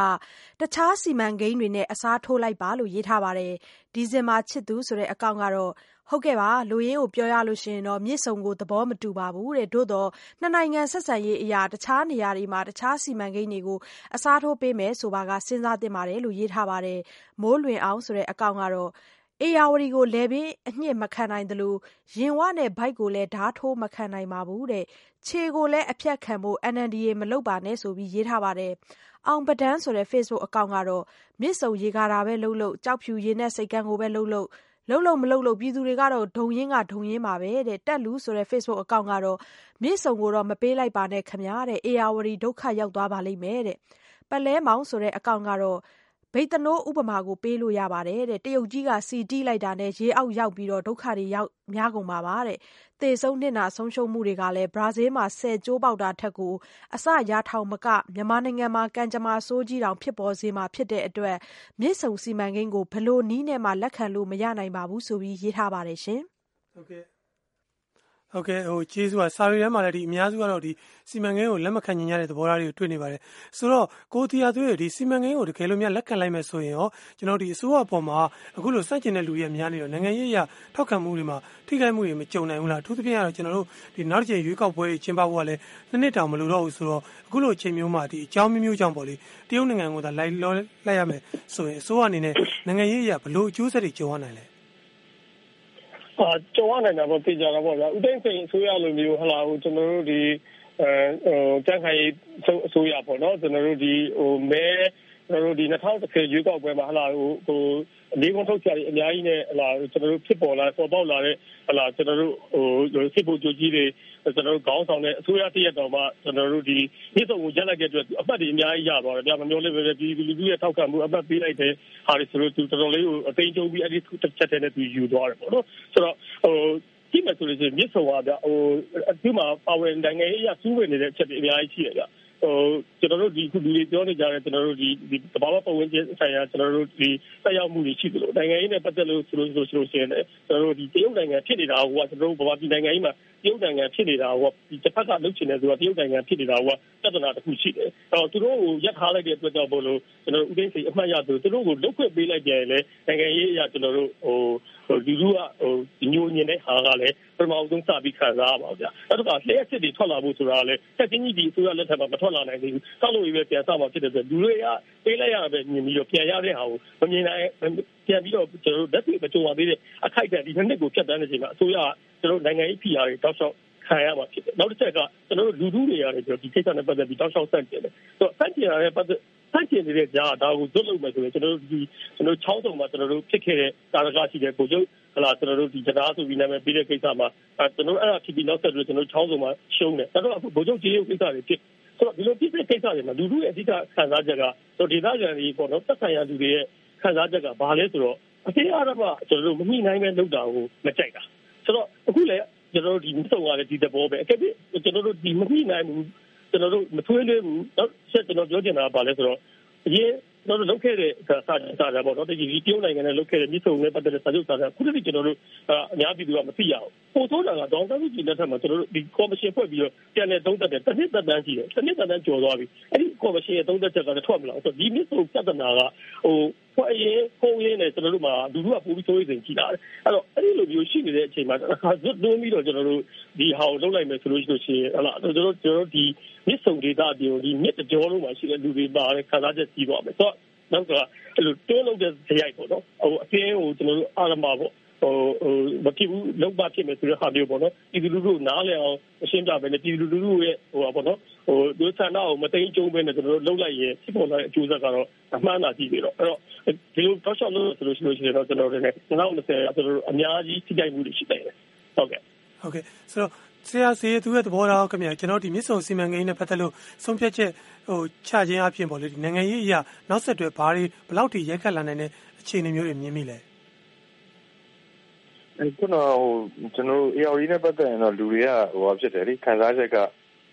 တခြားစီမံကိန်းတွေနဲ့ အစားထိုးလိုက်ပါလို့ ရေးထားပါတယ် ဒီဇင်ဘာချစ်သူဆိုတဲ့ အကောင့်ကတော့ ဟုတ်ကဲ့ပါလူရင်းကို ပြောရလို့ရှိရင်တော့ မြစ်ဆုံကို သဘောမတူပါဘူးတဲ့ သို့တော့နှစ်နိုင်ငံဆက်ဆံရေးအရာတခြားနေရာတွေမှာ တခြားစီမံကိန်းတွေကို အစားထိုးပေးမယ်ဆိုပါက စဉ်းစားသင့်ပါတယ်လို့ ရေးထားပါတယ် မိုးလွင်အောင်ဆိုတဲ့ အကောင့်ကတော့ ဧရာဝတီကိုလယ်ပင်းအညစ်မခံနိုင်သလို ရင်ဝနဲ့ ဗိုက်ကိုလည်းဓားထိုးမခံနိုင်ပါဘူးတဲ့ ခြေကိုလည်း အဖြတ်ခံဖို့ NNDA မလုပ်ပါနဲ့ဆိုပြီး ရေးထားပါတယ် အောင်ပဒန်းဆိုတဲ့ Facebook အကောင့်ကတော့ မြစ်ဆုံရေကာတာပဲလုပ်လို့ကြောက်ဖြူရေနဲ့စိတ်ကန်းကိုပဲလုပ်လို့လုပ်လို့မလုပ်လို့ပြည်သူတွေကတော့ ဒုံရင်းက ဒုံရင်းပါပဲတဲ့ တက်လူ ဆိုတဲ့ Facebook အကောင့်ကတော့ မြစ်ဆုံကိုတော့ မပေးလိုက်ပါနဲ့ခမရတဲ့အေယာဝတီ ဒုက္ခရောက်သွားပါလိမ့်မယ်တဲ့ပလဲမောင်ဆိုတဲ့ အကောင့်ကတော့ ဘိတ်တနိုး ဥပမာကို ပေးလို့ရပါတယ်တဲ့ တရုတ်ကြီးကစီတီးလိုက်တာနဲ့ ရေအောက်ရောက်ပြီးတော့ဒုက္ခတွေရောက်များကုန်ပါပါတဲ့ သေဆုံးနှစ်နာဆုံးရှုံးမှုတွေကလည်း ဘရာဇီးမှာဆယ်ကျိုးပေါက်တာထက်ကိုအစရထောင်မက မြန်မာနိုင်ငံမှာ ကံကြမ္မာဆိုးကြီးတောင် ဖြစ်ပေါ်စေမှာ ဖြစ်တဲ့အတွက် မြစ်ဆုံစီမံကိန်းကိုဘလို့နီးနဲ့မှ လက်ခံလို့ မရနိုင်ပါဘူးဆိုပြီး ရေးထားပါတယ်ရှင် ဟုတ်ကဲ့ဟုတ်ကဲ့ဟိုကျေးဇူးကစာရီထဲမှာလည်းဒီအများစုကတော့ဒီစီမံကိန်းကိုလက်မခံညင်ရတဲ့သဘောထားတွေကိုတွေ့နေပါတယ်ဆိုတော့ကိုတီယာသွေးရဲ့ဒီစီမံကိန်းကိုတကယ်လို့များလက်ခံလိုက်မယ်ဆိုရင်ရောကျွန်တော်ဒီအစိုးရအပေါ်မှာအခုလိုစန့်ကျင်တဲ့လူတွေများနေတော့နိုင်ငံရေးအရထောက်ခံမှုတွေမှာထိခိုက်မှုတွေမကြုံနိုင်ဘူးလားအထူးသဖြင့်ကတော့ကျွန်တော်တို့ဒီနောက်တစ်ချိန်ရွေးကောက်ပွဲကျင်းပဖို့ကလည်းနှစ်နှစ်တောင်မလိုတော့ဘူးဆိုတော့အခုလိုအချိန်မျိုးမှာဒီအကြောင်းမျိုးမျိုးကြောင့်ပေါ့လေတရုတ်နိုင်ငံကသာလိုက်လောလိုက်ရမယ်ဆိုရင်အစိုးရအနေနဲ့နိုင်ငံရေးအရဘလို့အကျိုးဆက်တွေကြုံရနိုင်လဲအာ ကြုံရနိုင်တာပေါ့သိကြတာပေါ့ဗျာဥတိုင်းစိန်အစိုးရလိုမျိုးဟလာဟိုကျွန်တော်တို့ဒီ အဲဟိုတန်ခိုင်အစိုးရပေါ့နော်ကျွန်တော်တို့ဒီဟိုမဲကျွန်တော်တို့ဒီ2010ရွေးကောက်ပွဲမှာဟလာဟိုဟိုလေးကုန်းထုတ်ချာတွေအများကြီးနဲ့ဟလာကျွန်တော်တို့ဖြစ်ပေါ်လာပေါ်ပေါက်လာတဲ့ဟလာကျွန်တော်တို့ဟိုစစ်ဖို့ကြိုကြီးတွေကျွန်တော်တို့ခေါင်းဆောင်တဲ့အစိုးရတရက်တော်မှကျွန်တော်တို့ဒီနေ့ဆုံးကိုရက်လိုက်တဲ့အတွက်အပတ်တွေအများကြီးရသွားတယ်ဗျာမမျိုးလေးပဲပြည်သူလူထုရဲ့ထောက်ခံမှုအပတ်ပေးလိုက်တဲ့ဟာတွေဆိုလို့သူတော်တော်လေးကိုအသိကျုံပြီးအဲ့ဒီတစ်ချက်တည်းနဲ့သူယူသွားတယ်ပေါ့နော်ဆိုတော့ဟို ကြည့်မယ်ဆိုလို့ရှိရင်မြစ်ဆုံကဗျဟိုအခုမှပါဝင်နိုင်ငံရေးအရစူးဝင်နေတဲ့အချက်တွေအများကြီးရှိတယ်ဗျဟိုကျွန်တော်တို့ဒီခုဒီပြောနေကြတဲ့ကျွန်တော်တို့ဒီဒီတဘာဝပတ်ဝန်းကျင်ဆိုင်ရာကျွန်တော်တို့ဒီဆက်ရောက်မှုတွေရှိသလိုနိုင်ငံရေးနဲ့ပတ်သက်လို့ဆိုလို့ဆိုလို့ရှိရင်လည်းကျွန်တော်တို့ဒီတရုတ်နိုင်ငံဖြစ်နေတာဟိုကကျွန်တော်တို့ဗမာပြည်နိုင်ငံကြီးမှာတရုတ်နိုင်ငံဖြစ်နေတာဟိုဒီတစ်ဖက်ကလုပ်ချင်တယ်ဆိုတာတရုတ်နိုင်ငံဖြစ်နေတာဟိုကပြဿနာတစ်ခုရှိတယ်အဲ့တော့သူတို့ကိုရက်ထားလိုက်တဲ့အတွက်ကြောင့်ဘလို့ကျွန်တော်တို့ဥဒိစိအမှတ်ရသူသူတို့ကိုလုတ်ခွင့်ပေးလိုက်ကြရင်လည်းနိုင်ငံရေးအရာကျွန်တော်တို့ဟို လူလူကဟိုညိုညင်တဲ့ဟာကလည်းပထမဆုံးစပြီးခံစားရပါဗျာအဲ့တော့လျှက်စစ်တွေထွက်လာဖို့ဆိုတာလည်းတက်ချင်းကြီးဒီအစိုးရလက်ထက်မှာမထွက်လာနိုင်သေးဘူးစောက်လို့ပဲပြန်စမှာဖြစ်တဲ့အတွက်လူတွေကပေးလိုက်ရပဲမြင်ပြီးတော့ပြန်ရတဲ့ဟာကိုမမြင်နိုင်ပြန်ပြီးတော့ကျွန်တော်တို့လက်တွေ့မကြုံရသေးတဲ့အခိုက်အတန့်ဒီနှစ်ကိုဖြတ်တန်းနေချိန်မှာအစိုးရကကျွန်တော်နိုင်ငံရေးဖိအားတွေတောက်လျှောက်ခံရမှာဖြစ်တယ်နောက်တစ်ချက်ကကျွန်တော်တို့လူထုတွေရတယ်ကျွန်တော်ဒီကိစ္စနဲ့ပတ်သက်ပြီးတောက်လျှောက်ဆန့်ကျင်တယ်ဆိုတော့ဆန့်ကျင်ရတဲ့ပတ်သက် ဆန့်ကျင်နေတဲ့ကြားဒါကိုဇွတ်လုပ်မယ်ဆိုရင်ကျွန်တော်တို့ဒီကျွန်တော်ချောင်းစုံမှာကျွန်တော်တို့ဖြစ်ခဲ့တဲ့ကာရကရှိတဲ့ကိုကျုပ်ဟလာကျွန်တော်တို့ဒီတရားဆိုပြီးနာမည်ပေးတဲ့ကိစ္စမှာကျွန်တော်အဲ့ဒါဖြစ်ပြီးနောက်ဆက်တွဲကျွန်တော်ချောင်းစုံမှာရှုံးတယ်ဒါတော့အခုဘိုလ်ချုပ်ကြီးရုပ်ကိစ္စတွေဖြစ်ဆိုတော့ဒီလိုဖြစ်တဲ့ကိစ္စတွေမှာလူထုရဲ့အဓိကခံစားချက်ကဆိုဒေသခံတွေပေါ့နော်သက်ဆိုင်ရာလူတွေရဲ့ခံစားချက်ကဘာလဲဆိုတော့အသေးအားတော့ကျွန်တော်တို့မမိနိုင်ပဲလုပ်တာကိုမကြိုက်တာဆိုတော့အခုလည်းကျွန်တော်တို့ဒီမစုံရတဲ့ဒီသဘောပဲအကယ်၍ကျွန်တော်တို့ဒီမမိနိုင်ဘူးကျွန်တော်တို့မထွေးလွှဲဘူးနောက် ဆက်ကျွန်တော်ပြောချင်တာကဘာလဲဆိုတော့အရင်ကျွန်တော်တို့လုပ်ခဲ့တဲ့စာစာစာပေါ့နော်ဒီဒီပြုံးနိုင်ငံနဲ့လုပ်ခဲ့တဲ့မြစ်ဆုံနဲ့ပတ်သက်တဲ့စာချုပ်စာစာခုတည်းကျွန်တော်တို့အများပြည်သူကမသိရအောင်ပို့ဆိုးတာကဒေါန်ဆန်းစုကြည်လက်ထက်မှာကျွန်တော်တို့ဒီကော်မရှင်ဖွဲ့ပြီးတော့ပြန်လည်သုံးသပ်တယ်တစ်နှစ်သက်တမ်းရှိတယ်တစ်နှစ်သက်တမ်းကျော်သွားပြီအဲ့ဒီကော်မရှင်ရဲ့သုံးသပ်ချက်ကလည်းထွက်မလာဘူးဆိုတော့ဒီမြစ်ဆုံပြဿနာကဟိုဖွဲ့ရင်ဖုံးရင်းနဲ့ကျွန်တော်တို့မှာလူလူကပို့ပြီးဆိုးရည်ကြည့်လာတယ်အဲ့တော့အဲ့ဒီလိုမျိုးရှိနေတဲ့အချိန်မှာအခါဇွတ်တွန်းပြီးတော့ကျွန်တော်တို့ဒီဟာကိုလုပ်လိုက်မယ်ဆိုလို့ရှိရင်ဟလာကျွန်တော်တို့ကျွန်တော်တို့ဒီမြစ်ဆုံဒေသအပြင်ဒီမြစ်တကြောလုံးမှာရှိတဲ့လူတွေပါတဲ့ခါစားချက်ကြီးပါမယ်ဆိုတော့နောက်ကအဲ့လိုတွန်းလုပ်တဲ့ဇယိုက်ပေါ့နော်ဟိုအပြင်းကိုကျွန်တော်တို့အာရမပေါ့ ဟိုဟိုမဖြစ်ဘူးလောက်ပါဖြစ်မယ်ဆိုတဲ့ဟာမျိုးပေါ့နော်ပြည်သူလူထုနားလည်အောင်အရှင်းပြပဲနဲ့ပြည်သူလူထုရဲ့ဟိုပါပေါ့နော်ဟိုဒုဆန္ဒကိုမသိကျုံးပဲနဲ့ကျွန်တော်တို့လောက်လိုက်ရင်ဖြစ်ပေါ်လာတဲ့အကျိုးဆက်ကတော့အမှန်အကြည့်ပြီးတော့အဲ့တော့ဒီလိုတော့ရှော့လို့ဆိုလို့ရှိလို့ရှိရင်တော့ကျွန်တော်တို့လည်း2020ကျွန်တော်တို့အများကြီးထိခိုက်မှုတွေရှိတယ်ဟုတ်ကဲ့ဟုတ်ကဲ့ဆိုတော့ဆရာစီသူရဲ့သဘောထားခင်ဗျာကျွန်တော်ဒီမြစ်ဆုံစီမံကိန်းနဲ့ပတ်သက်လို့ဆုံးဖြတ်ချက်ဟိုချခြင်းအဖြစ်ပေါ့လေဒီနိုင်ငံရေးအရာနောက်ဆက်တွဲဘာတွေဘယ်လောက်ထိရိုက်ခတ်လာနိုင်တဲ့အခြေအနေမျိုးတွေမြင်မိလဲ ခုနဟိုကျွန်တော်တို့ ARD နဲ့ပတ်သက်ရင်တော့လူတွေကဟိုဖြစ်တယ်လေခံစားချက်က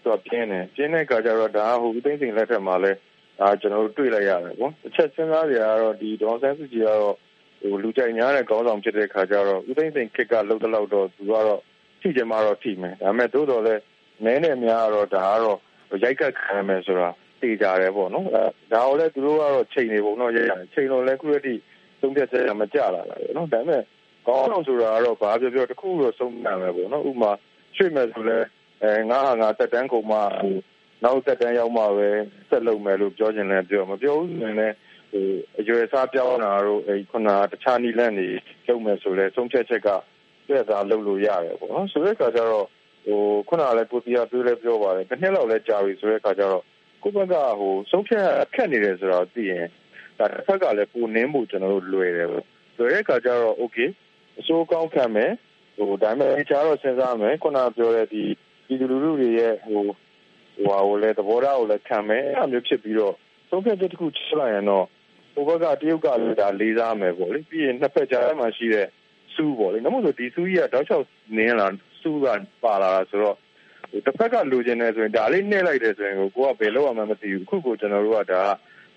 သူကပြင်းတယ်ပြင်းတဲ့အခါကျတော့ဒါဟိုဥသိမ်းစိန်လက်ထက်မှာလဲအာကျွန်တော်တို့တွေ့လိုက်ရတယ်ပေါ့တစ်ချက်စဉ်းစားကြရတော့ဒီဒေါ်ဆန်းစုကြည်ကတော့ဟိုလူကြိုက်များတဲ့ကောင်းဆောင်ဖြစ်တဲ့အခါကျတော့ဥသိမ်းစိန်ခက်ကလှုပ်တဲ့လောက်တော့သူကတော့ထိကြမှာတော့ထိမယ်ဒါပေမဲ့သို့တော်လဲနဲနဲ့များတော့ဒါကတော့ရိုက်ကတ်ခံရမယ်ဆိုတာသိကြတယ်ပေါ့နော်အဲဒါကိုလည်းသူတို့ကတော့ချိန်နေပုံတော့ရရတယ်ချိန်လို့လည်းခုရတိသုံးဖြတ်ချက်မကြလာတာပဲနော်ဒါပေမဲ့ ကောင်းအောင်ဆိုတာကတော့ဘာပြောပြောတခုတော့ဆုံးနိုင်မယ်ပေါ့နော်ဥမာရွှေ့မယ်ဆိုလဲအဲငါဟာငါတက်တန်းကုန်မှဟိုနောက်တက်တန်းရောက်မှပဲဆက်လုပ်မယ်လို့ပြောချင်လဲပြောမပြောဘူးဆိုရင်လည်းဟိုအရွယ်စားပြောင်းတာတို့အဲခုနတခြားနီလန့်နေလုပ်မယ်ဆိုလဲဆုံးဖြတ်ချက်ကပြည့်စားလုပ်လို့ရတယ်ပေါ့နော်ဆိုတဲ့အခါကျတော့ဟိုခုနကလည်းကိုတီယာပြောလဲပြောပါတယ်တစ်နှစ်လောက်လဲကြာပြီဆိုတဲ့အခါကျတော့ကိုဘက်ကဟိုဆုံးဖြတ်ခက်နေတယ်ဆိုတော့သိရင်ဒါတစ်ဖက်ကလည်းပုံနှင်းဖို့ကျွန်တော်တို့လွယ်တယ်ပေါ့လွယ်တဲ့အခါကျတော့ okay အစိုးကောင်းခံမယ်ဟိုဒါပေမဲ့အခြားတော့စဉ်းစားမယ်ခုနပြောတဲ့ဒီဒီလူလူတွေရဲ့ဟိုဟိုဟာကိုလည်းသဘောထားကိုလည်းခံမယ်အဲ့လိုမျိုးဖြစ်ပြီးတော့သုံးဖြတ်ချက်တစ်ခုချလိုက်ရင်တော့ဟိုဘက်ကတရုတ်ကလည်းဒါလေးစားမယ်ပေါ့လေပြီးရင်နှစ်ဖက်ကြားမှာရှိတဲ့စူးပေါ့လေနောက်မှဆိုဒီစူးကြီးကတောက်ချောက်နင်းလာစူးကပါလာတာဆိုတော့ဟိုတစ်ဖက်ကလူကျင်နေဆိုရင်ဒါလေးနှဲ့လိုက်တယ်ဆိုရင်ကိုကဘယ်လောက်မှမသိဘူးအခုကိုကျွန်တော်တို့ကဒါ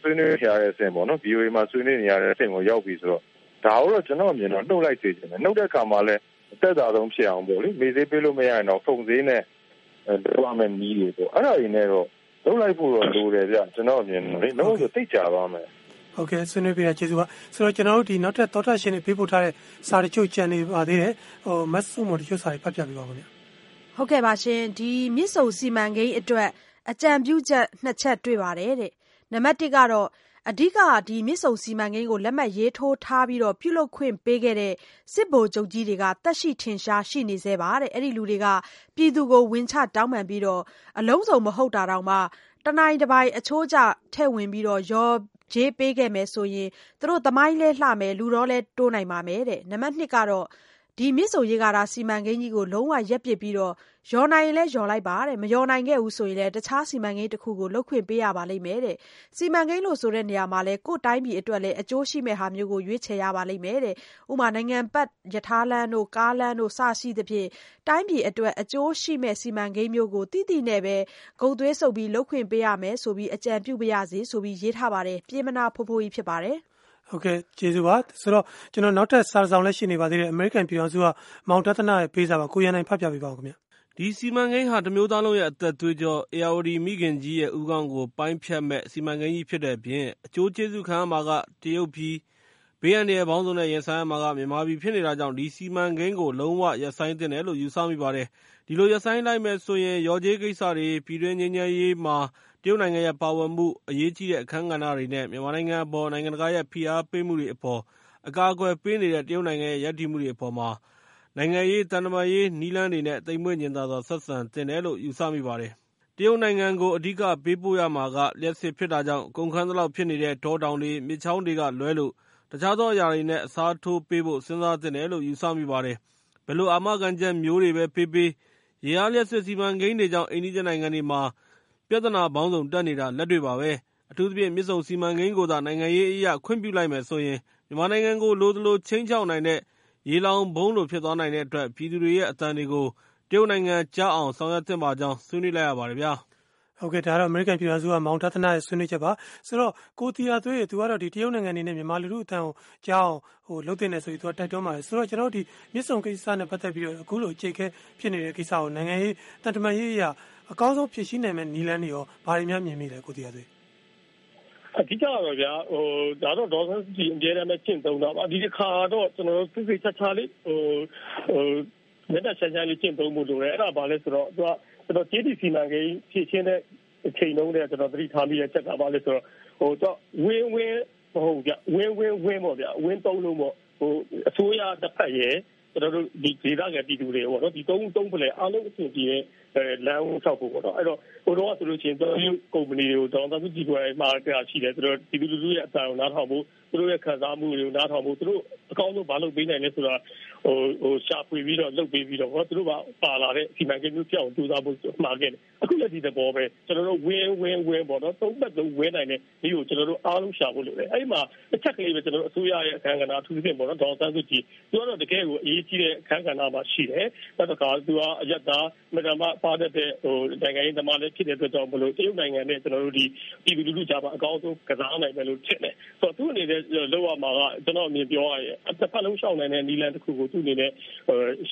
ဆွေးနွေးရတဲ့အဆင့်ပေါ့နော် VOA မှာဆွေးနွေးနေရတဲ့အဆင့်ကိုရောက်ပြီဆိုတော့ ဒါတော့ကျွန်တော်အမြင်တော့နှုတ်လိုက်သေးတယ်နှုတ်တဲ့အခါမှာလည်းအသက်သာဆုံးဖြစ်အောင်ပေါ့လေမေးသေးပေးလို့မရရင်တော့ဖုန်သေးနဲ့တော့မယ်နီးတွေပေါ့အဲ့ဒါတွေနဲ့တော့လုံးလိုက်ဖို့တော့လိုတယ်ဗျကျွန်တော်အမြင်လေလုံးဆိုတိတ်ကြပါမယ်ဟုတ်ကဲ့ဆွေးနွေးပြတာကျေးဇူးပါဆိုတော့ကျွန်တော်တို့ဒီနောက်ထပ်သောတာရှင်တွေပေးပို့ထားတဲ့စာတချို့ကြံနေပါသေးတယ်ဟိုမတ်ဆုမတချို့စာတွေဖတ်ပြပေးပါဦးခင်ဗျဟုတ်ကဲ့ပါရှင်ဒီမြစ်ဆုံစီမံကိန်းအတွက်အကြံပြုချက်နှစ်ချက်တွေ့ပါတယ်တဲ့နံပါတ်1ကတော့ အဓိကဒီမြစ်ဆုံစီမံကိန်းကို လက်မှတ်ရေးထိုးထားပြီး ပြုလုပ်ခွင့်ပေးခဲ့တဲ့ စစ်ဗိုလ်ချုပ်ကြီးတွေက သက်ရှိထင်ရှား ရှိနေဆဲပါတဲ့ အဲ့ဒီလူတွေက ပြည်သူကို ဝင်ချတောင်းပန်ပြီးတော့အလုံးစုံ မဟုတ်တာတောင်မှတနိုင်တပိုင် အချိုးကျထည့်ဝင်ပြီးတော့ရောဂျေးပေးခဲ့မယ်ဆိုရင် သူတို့ သမိုင်းလဲလှမယ် လူတော့လဲတိုးနိုင်ပါမယ်တဲ့ နံပါတ်2ကတော့ ဒီမြစ်ဆုံရေကာတာ စီမံကိန်းကြီးကို လုံးဝရပ်ပစ်ပြီးတော့လျော်နိုင်ရင်လည်း လျော်လိုက်ပါတဲ့မလျော်နိုင်ခဲ့ဘူးဆိုရင်လည်း တခြားစီမံကိန်းတစ်ခုကို လုပ်ခွင့်ပေးရပါလိမ့်မယ်တဲ့ စီမံကိန်းလို့ ဆိုတဲ့နေရာမှာလည်း ကိုယ်တိုင်းပြည်အတွက်လည်း အကျိုးရှိမဲ့ဟာမျိုးကို ရွေးချယ်ရပါလိမ့်မယ်တဲ့ဥမာ နိုင်ငံပတ်ယထာလန်းတို့ ကားလန်းတို့ စရှိသဖြင့် တိုင်းပြည်အတွက် အကျိုးရှိမဲ့စီမံကိန်းမျိုးကိုတိတိနဲ့ပဲ ဂုံသွေးဆုပ်ပြီး လုပ်ခွင့်ပေးရမယ်ဆိုပြီး အကြံပြုပါရစေဆိုပြီး ရေးထားပါတယ်ပြေမနာဖိုးဖိုးကြီး ဖြစ်ပါတယ် ဟုတ်ကဲ့ကျေးဇူးပါဆိုတော့ကျွန်တော်နောက်ထပ်စာဆောင်လည်းရှိနေပါသေးတယ်အမေရိကန်ပြည်တော်စုကမောင်တသနာရဲ့ပေးစာပါကိုရန်နိုင်ဖတ်ပြပေးပါဦးခင်ဗျဒီစီမံကိန်းဟာတမျိုးသားလုံးရဲ့အသက်သွေးကြောအေယာဝတီမိခင်ကြီးရဲ့ဥကောင်းကိုပိုင်းဖြတ်မဲ့စီမံကိန်းကြီးဖြစ်တဲ့အပြင်အကျိုးကျေးဇူးခံရမှာကတရုတ်ပြည်ဘေးအန္တရာယ်ပေါင်းစုံနဲ့ရင်ဆိုင်ရမှာကမြန်မာပြည်ဖြစ်နေတာကြောင့်ဒီစီမံကိန်းကိုလုံးဝရပ်ဆိုင်းသင့်တယ်လို့ယူဆမိပါတယ်။ဒီလိုရပ်ဆိုင်းလိုက်မယ်ဆိုရင်ရော်ကြေးကိစ္စတွေပြည်တွင်းငြိမ်းချမ်းရေးမှာ တရုတ်နိုင်ငံရဲ့ ပါဝင်မှု အရေးကြီးတဲ့ အခန်းကဏ္ဍတွေနဲ့ မြန်မာနိုင်ငံအပေါ် နိုင်ငံတကာရဲ့ ဖိအားပေးမှုတွေအပေါ် အကာအကွယ်ပေးနေတဲ့ တရုတ်နိုင်ငံရဲ့ ရပ်တည်မှုတွေအပေါ်မှာ နိုင်ငံရေး၊သံတမန်ရေး နည်းလမ်းတွေနဲ့ သိမ်မွေ့ညင်သာစွာ ဆက်ဆံသင့်တယ်လို့ ယူဆမိပါတယ်။တရုတ်နိုင်ငံကို အဓိကပေးပို့ရမှာက လျှပ်စစ်ဖြစ်တာကြောင့် ကုန်ခမ်းသလောက်ဖြစ်နေတဲ့ တောတောင်တွေ၊မြစ်ချောင်းတွေကလွဲလို့ တခြားသောအရာတွေနဲ့ အစားထိုးပေးဖို့ စဉ်းစားသင့်တယ်လို့ ယူဆမိပါတယ်။ဘယ်လိုအာမခံချက်မျိုးတွေပဲပေးပေး ရေအားလျှပ်စစ်စီမံကိန်းတွေကြောင့် အိမ်နီးချင်းနိုင်ငံတွေမှာ ပြဿနာပေါင်းစုံတက်နေတာ လက်တွေ့ပါပဲ။အထူးသဖြင့် မြစ်ဆုံစီမံကိန်းကိုသာ နိုင်ငံရေးအရ ခွင့်ပြုလိုက်မယ်ဆိုရင် မြန်မာနိုင်ငံကို လိုသလို ခြိမ်းခြောက်နိုင်တဲ့ ရေလောင်းဗုံးလို ဖြစ်သွားနိုင်တဲ့အတွက် ပြည်သူတွေရဲ့ အသံတွေကို တရုတ်နိုင်ငံကြားအောင် ဆောင်ရွက်သင့်ပါကြောင်း ဆွေးနွေးလိုက်ရပါတယ်ဗျာ။ဟုတ်ကဲ့ ဒါကတော့ အမေရိကန် ပြည်ထောင်စုက မောင်တသနာရဲ့ ဆွေးနွေးချက်ပါ ဆိုတော့ ကိုတီယာသွေးသူကတော့ဒီတရုတ်နိုင်ငံနေနဲ့ မြန်မာလူထုအတန်းကိုကြားအောင်ဟိုလှုပ်တင်နေဆိုပြီးသူကတိုက်တွန်းပါတယ် ဆိုတော့ ကျွန်တော်ဒီမြစ်ဆုံကိစ္စနဲ့ ပတ်သက်ပြီးတော့ အခုလိုအခြေခဲ ဖြစ်နေတဲ့ ကိစ္စကို နိုင်ငံရေးတန်တမာရေးအရာ အကောင်းဆုံးဖြည့်ရှင်းနိုင်မယ့်နည်းလမ်းတွေရောဘာတွေများမြင်မိလဲကိုတီယာသွေးအဓိကတော့ဗျာဟိုဒါတော့ဒေါ်ဆန်းစုကြည်အများနဲ့ကျင့်သုံးတာပါဒီတစ်ခါတော့ကျွန်တော်တို့သိသိချာချာလေးဟိုဟိုလက်သက်ချာချာလေးကျင့်သုံးမှုလိုတယ်အဲ့ဒါဘာလဲဆိုတော့သူကကျွန်တော် JDC မှန်ကြီးဖြည့်ချင်းတဲ့အချိန်လုံးနဲ့ကျွန်တော်သတိထားမိတဲ့ချက်ကဘာလဲဆိုတော့ဟိုတော့ဝင်းဝင်းမဟုတ်ဗျဝင်းဝင်းဝင်းပေါ့ဗျဝင်းသုံးလုံးပေါ့ဟိုအစိုးရတစ်ဖက်ရဲ့ကျွန်တော်တို့ဒီဒေသကပြည်သူတွေပေါ့နော်ဒီသုံးသုံးပလဲအားလုံးအဆင်ပြေတဲ့ လမ်းဦးဆောက်ဖို့ပေါ့နော်အဲ့တော့ဟိုတော့ဆိုလို့ရှိရင်တော်ရုပ်ကုမ္ပဏီတွေကိုတောင်းတကြည့်ကြရမှာရှိတယ်သူတို့ဒီလူလူရဲ့အတန်ကိုနားထောင်ဖို့သူတို့ရဲ့ခံစားမှုတွေကိုနားထောင်ဖို့သူတို့အကောင်းဆုံးမလုပ်ပေးနိုင်လဲဆိုတာဟိုဟိုရှာဖွေပြီးတော့လုပ်ပေးပြီးတော့ဟောသူတို့ကပါလာတဲ့စီမံကိန်းမျိုးပြောင်းတူစားဖို့မှာခဲ့တယ်အခုလည်းဒီသဘောပဲကျွန်တော်တို့ဝင်းဝင်းဝင်းပေါ့နော်သုံးဘက်လုံးဝင်းနိုင်တဲ့ဒီကိုကျွန်တော်တို့အားလုံးရှာဖို့လိုတယ်အဲ့ဒီမှာတစ်ချက်ကလေးပဲကျွန်တော်တို့အစိုးရရဲ့အခမ်းကဏ္ဍအထူးသဖြင့်ပေါ့နော်ဒေါ်စန်းစုကြည်သူကတော့တကယ်ကိုအရေးကြီးတဲ့အခမ်းကဏ္ဍမှာရှိတယ်နောက်တစ်ခါသူကအယက်သားမဒမပါတဲ့ဟိုနိုင်ငံရေးသမားလည်းဖြစ်တဲ့အတွက်ကြောင့်မလို့တရုတ်နိုင်ငံနဲ့ကျွန်တော်တို့ဒီပြည်သူလူထုကြားမှာအကောင်းဆုံးကစားနိုင်မယ်လို့ထင်တယ်ဆိုတော့သူအနေနဲ့လောက်ရမှာကကျွန်တော်အမြင်ပြောရရင်တစ်ဖက်လုံးရှောင်နိုင်တဲ့နီလန်တစ်ခုကိုသူ့အနေနဲ့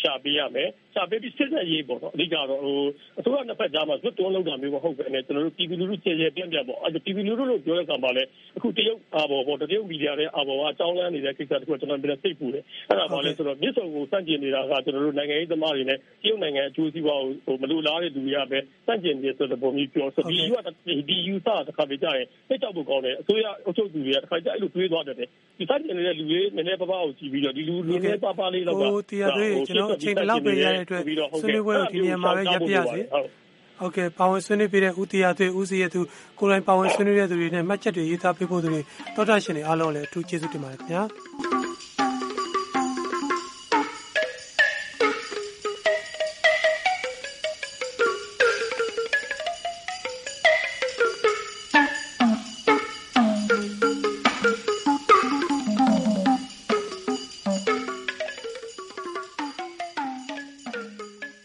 ရှာပေးရမယ်ရှာပေးပြီးစစ်ဆက်ရေးပေါ့နော်အဓိကတော့ဟိုအစိုးရနှစ်ဖက်ကြားမှာဇွတ်တွန်းလောက်တာမျိုးမဟုတ်ပဲနဲ့ကျွန်တော်တို့ပြည်သူလူထုကျေကျေပြန့်ပြန့်ပေါ့အဲပြည်သူလူထုလို့ပြောတဲ့ကံပါလဲအခုတရုတ်အာဘော်ပေါ့တရုတ်မီဒီယာရဲ့အာဘော်ကအကြောင်းလန်းနေတဲ့ကိစ္စတခုကျွန်တော်ပြန်စိတ်ပူတယ်အဲ့ဒါပါလဲဆိုတော့မြစ်ဆုံကိုစန့်ကျင်နေတာကကျွန်တော်တို့နိုင်ငံရေးသမားတွေနဲ့တရုတ်နိုင်ငံအကျိုးစီးပွားကိုဟိုမလိုလားတဲ့လူတွေကပဲစန့်ကျင်နေဆိုတဲ့ပုံမျိုးပြောဆိုဒီယူကဒီယူဆတစ်ခါပြကြရင်စိတ်ကြောက်ဖို့ကောင်းတယ်အစိုးရအုပ်ချုပ်သူတွေကတစ်ခါကြအဲ့လိုတွေးသွားတယ်ဒီစန့်ကျင်နေတဲ့လူတွေနည်းနည်းပါးပါးကိုကြည့်ပြီးတော့ဒီလူလူနည်းပါးပါးလေးတော့ဟိုတရားတွေကျွန်တော်အချိန်ဘယ်လောက်ပဲရတဲ့အတွက်ဆွေးနွေးပွဲကိုဒီနေရာမှာပဲရပ်ပြရစေဟုတ်ကဲ့ပါဝင်ဆွေးနွေးပေးတဲ့ဦးတရားသွေးဦးစီရဲ့သူကိုယ်တိုင်ပါဝင်ဆွေးနွေးတဲ့သူတွေနဲ့မှတ်ချက်တွေရေးသားပေးဖို့သူတွေတောတာရှင်တွေအားလုံးလည်းအထူးကျေးဇူးတင်ပါတယ်ခင်ဗျာ